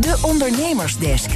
De Ondernemersdesk.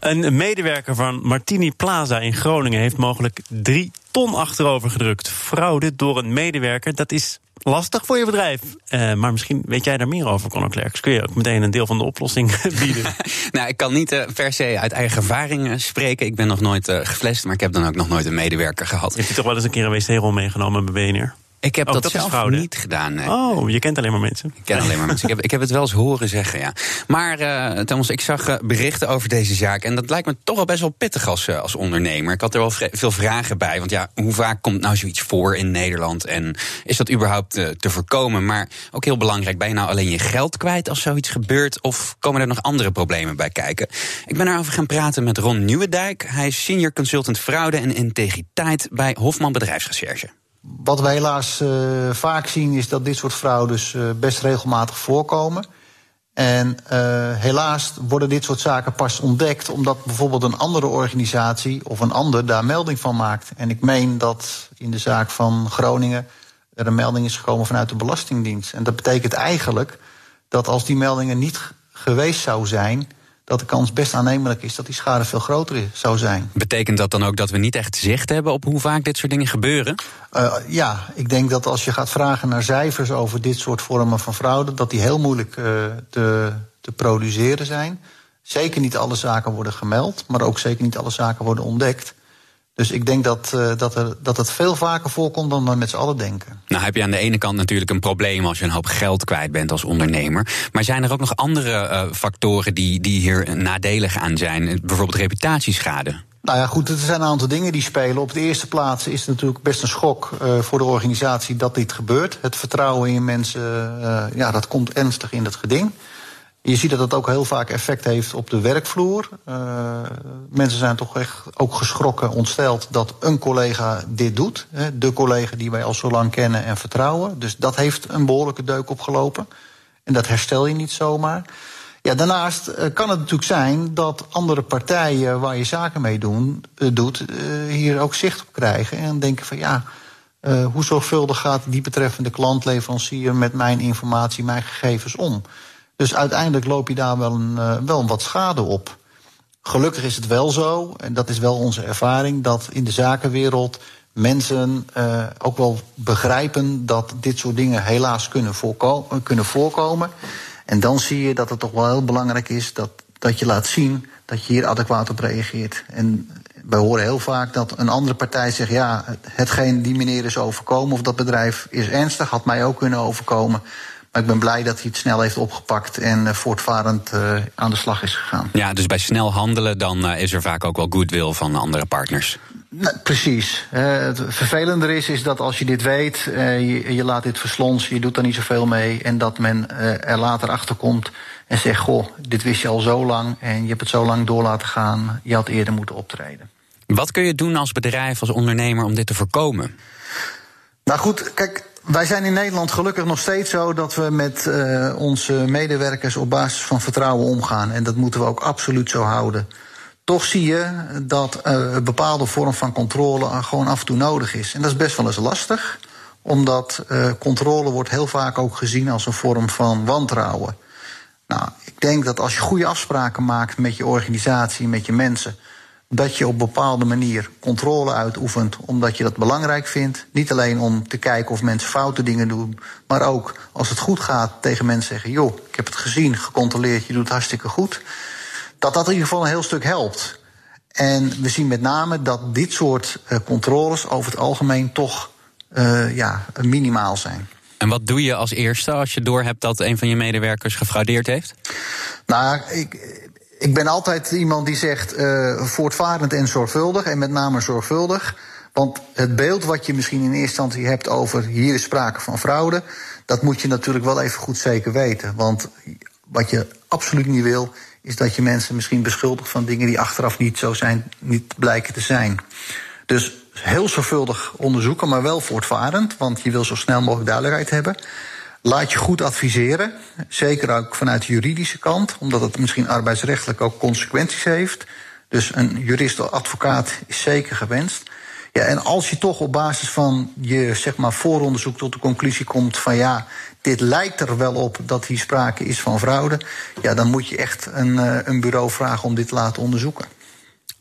Een medewerker van Martini Plaza in Groningen heeft mogelijk drie ton achterover gedrukt. Fraude door een medewerker, dat is lastig voor je bedrijf. Uh, maar misschien weet jij daar meer over, Conor Klerks. Kun je ook meteen een deel van de oplossing bieden? nou, ik kan niet uh, per se uit eigen ervaring uh, spreken. Ik ben nog nooit geflasht, maar ik heb dan ook nog nooit een medewerker gehad. Heeft je toch wel eens een keer een wc-rol meegenomen bij BNR? Ik heb Oh, dat, zelf niet gedaan. nee. Oh, je kent alleen maar mensen. Ik ken alleen maar mensen. Ik heb, ik heb het wel eens horen zeggen, ja. Maar eh, Thomas, ik zag eh, berichten over deze zaak. En dat lijkt me toch wel best wel pittig als, eh, als ondernemer. Ik had er wel veel vragen bij. Want ja, hoe vaak komt nou zoiets voor in Nederland? En is dat überhaupt te voorkomen? Maar ook heel belangrijk, ben je nou alleen je geld kwijt als zoiets gebeurt? Of komen er nog andere problemen bij kijken? Ik ben erover gaan praten met Ron Nieuwendijk. Hij is senior consultant fraude en integriteit bij Hofman Bedrijfsrecherche. Wat wij helaas eh, vaak zien is dat dit soort fraudes eh, best regelmatig voorkomen. En eh, helaas worden dit soort zaken pas ontdekt omdat bijvoorbeeld een andere organisatie of een ander daar melding van maakt. En ik meen dat in de zaak van Groningen er een melding is gekomen vanuit de Belastingdienst. En dat betekent eigenlijk dat als die meldingen niet geweest zou zijn, dat de kans best aannemelijk is dat die schade veel groter zou zijn. Betekent dat dan ook dat we niet echt zicht hebben op hoe vaak dit soort dingen gebeuren? Uh, ja, ik denk dat als je gaat vragen naar cijfers over dit soort vormen van fraude, dat die heel moeilijk uh, te, te produceren zijn. Zeker niet alle zaken worden gemeld, maar ook zeker niet alle zaken worden ontdekt. Dus ik denk dat, uh, dat, er, dat het veel vaker voorkomt dan we met z'n allen denken. Nou heb je aan de ene kant natuurlijk een probleem als je een hoop geld kwijt bent als ondernemer. Maar zijn er ook nog andere uh, factoren die, die hier nadelig aan zijn? Bijvoorbeeld reputatieschade? Nou ja, goed, er zijn een aantal dingen die spelen. Op de eerste plaats is het natuurlijk best een schok uh, voor de organisatie dat dit gebeurt. Het vertrouwen in mensen, ja, dat komt ernstig in het geding. Je ziet dat het ook heel vaak effect heeft op de werkvloer. Uh, mensen zijn toch echt ook geschrokken, ontsteld dat een collega dit doet. Hè, de collega die wij al zo lang kennen en vertrouwen. Dus dat heeft een behoorlijke deuk opgelopen. En dat herstel je niet zomaar. Ja, daarnaast uh, kan het natuurlijk zijn dat andere partijen waar je zaken mee doen, uh, doet, hier ook zicht op krijgen. En denken van ja, hoe zorgvuldig gaat die betreffende klantleverancier met mijn informatie, mijn gegevens om? Dus uiteindelijk loop je daar wel, een, wel wat schade op. Gelukkig is het wel zo, en dat is wel onze ervaring, dat in de zakenwereld mensen uh, ook wel begrijpen dat dit soort dingen helaas kunnen, kunnen voorkomen. En dan zie je dat het toch wel heel belangrijk is dat, dat je laat zien dat je hier adequaat op reageert. En wij horen heel vaak dat een andere partij zegt: ja, hetgeen die meneer is overkomen of dat bedrijf is ernstig, had mij ook kunnen overkomen. Maar ik ben blij dat hij het snel heeft opgepakt en uh, voortvarend uh, aan de slag is gegaan. Ja, dus bij snel handelen dan uh, is er vaak ook wel goodwill van andere partners. Nou, precies. Uh, het vervelender is, is dat als je dit weet, uh, je, je, laat dit verslonsen, je doet er niet zoveel mee. En dat men uh, er later achter komt en zegt: Goh, dit wist je al zo lang en je hebt het zo lang door laten gaan. Je had eerder moeten optreden. Wat kun je doen als bedrijf, als ondernemer om dit te voorkomen? Nou goed, kijk, wij zijn in Nederland gelukkig nog steeds zo dat we met uh, onze medewerkers op basis van vertrouwen omgaan. En dat moeten we ook absoluut zo houden. Toch zie je dat uh, een bepaalde vorm van controle gewoon af en toe nodig is. En dat is best wel eens lastig, omdat uh, controle wordt heel vaak ook gezien als een vorm van wantrouwen. Nou, ik denk dat als je goede afspraken maakt met je organisatie, met je mensen, dat je op bepaalde manier controle uitoefent omdat je dat belangrijk vindt. Niet alleen om te kijken of mensen foute dingen doen, maar ook als het goed gaat tegen mensen zeggen: joh, ik heb het gezien, gecontroleerd, je doet het hartstikke goed. Dat dat in ieder geval een heel stuk helpt. En we zien met name dat dit soort uh, controles over het algemeen toch uh, ja, minimaal zijn. En wat doe je als eerste als je doorhebt dat een van je medewerkers gefraudeerd heeft? Nou, ik, ik ben altijd iemand die zegt uh, voortvarend en zorgvuldig. En met name zorgvuldig. Want het beeld wat je misschien in eerste instantie hebt over hier is sprake van fraude, dat moet je natuurlijk wel even goed zeker weten. Want wat je absoluut niet wil, is dat je mensen misschien beschuldigt van dingen die achteraf niet zo zijn, niet blijken te zijn. Dus heel zorgvuldig onderzoeken, maar wel voortvarend, want je wil zo snel mogelijk duidelijkheid hebben. Laat je goed adviseren, zeker ook vanuit de juridische kant, omdat het misschien arbeidsrechtelijk ook consequenties heeft. Dus een jurist of advocaat is zeker gewenst. Ja, en als je toch op basis van je zeg maar, vooronderzoek tot de conclusie komt van ja, dit lijkt er wel op dat hier sprake is van fraude, ja, dan moet je echt een, eh, een bureau vragen om dit te laten onderzoeken.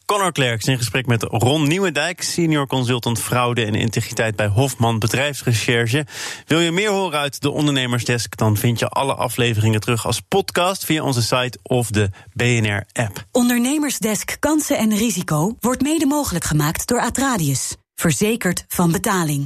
Connor Klerks in gesprek met Ron Nieuwendijk, senior consultant fraude en integriteit bij Hofman Bedrijfsrecherche. Wil je meer horen uit de ondernemersdesk? Dan vind je alle afleveringen terug als podcast via onze site of de BNR-app. Ondernemersdesk kansen en risico wordt mede mogelijk gemaakt door Atradius. Verzekerd van betaling.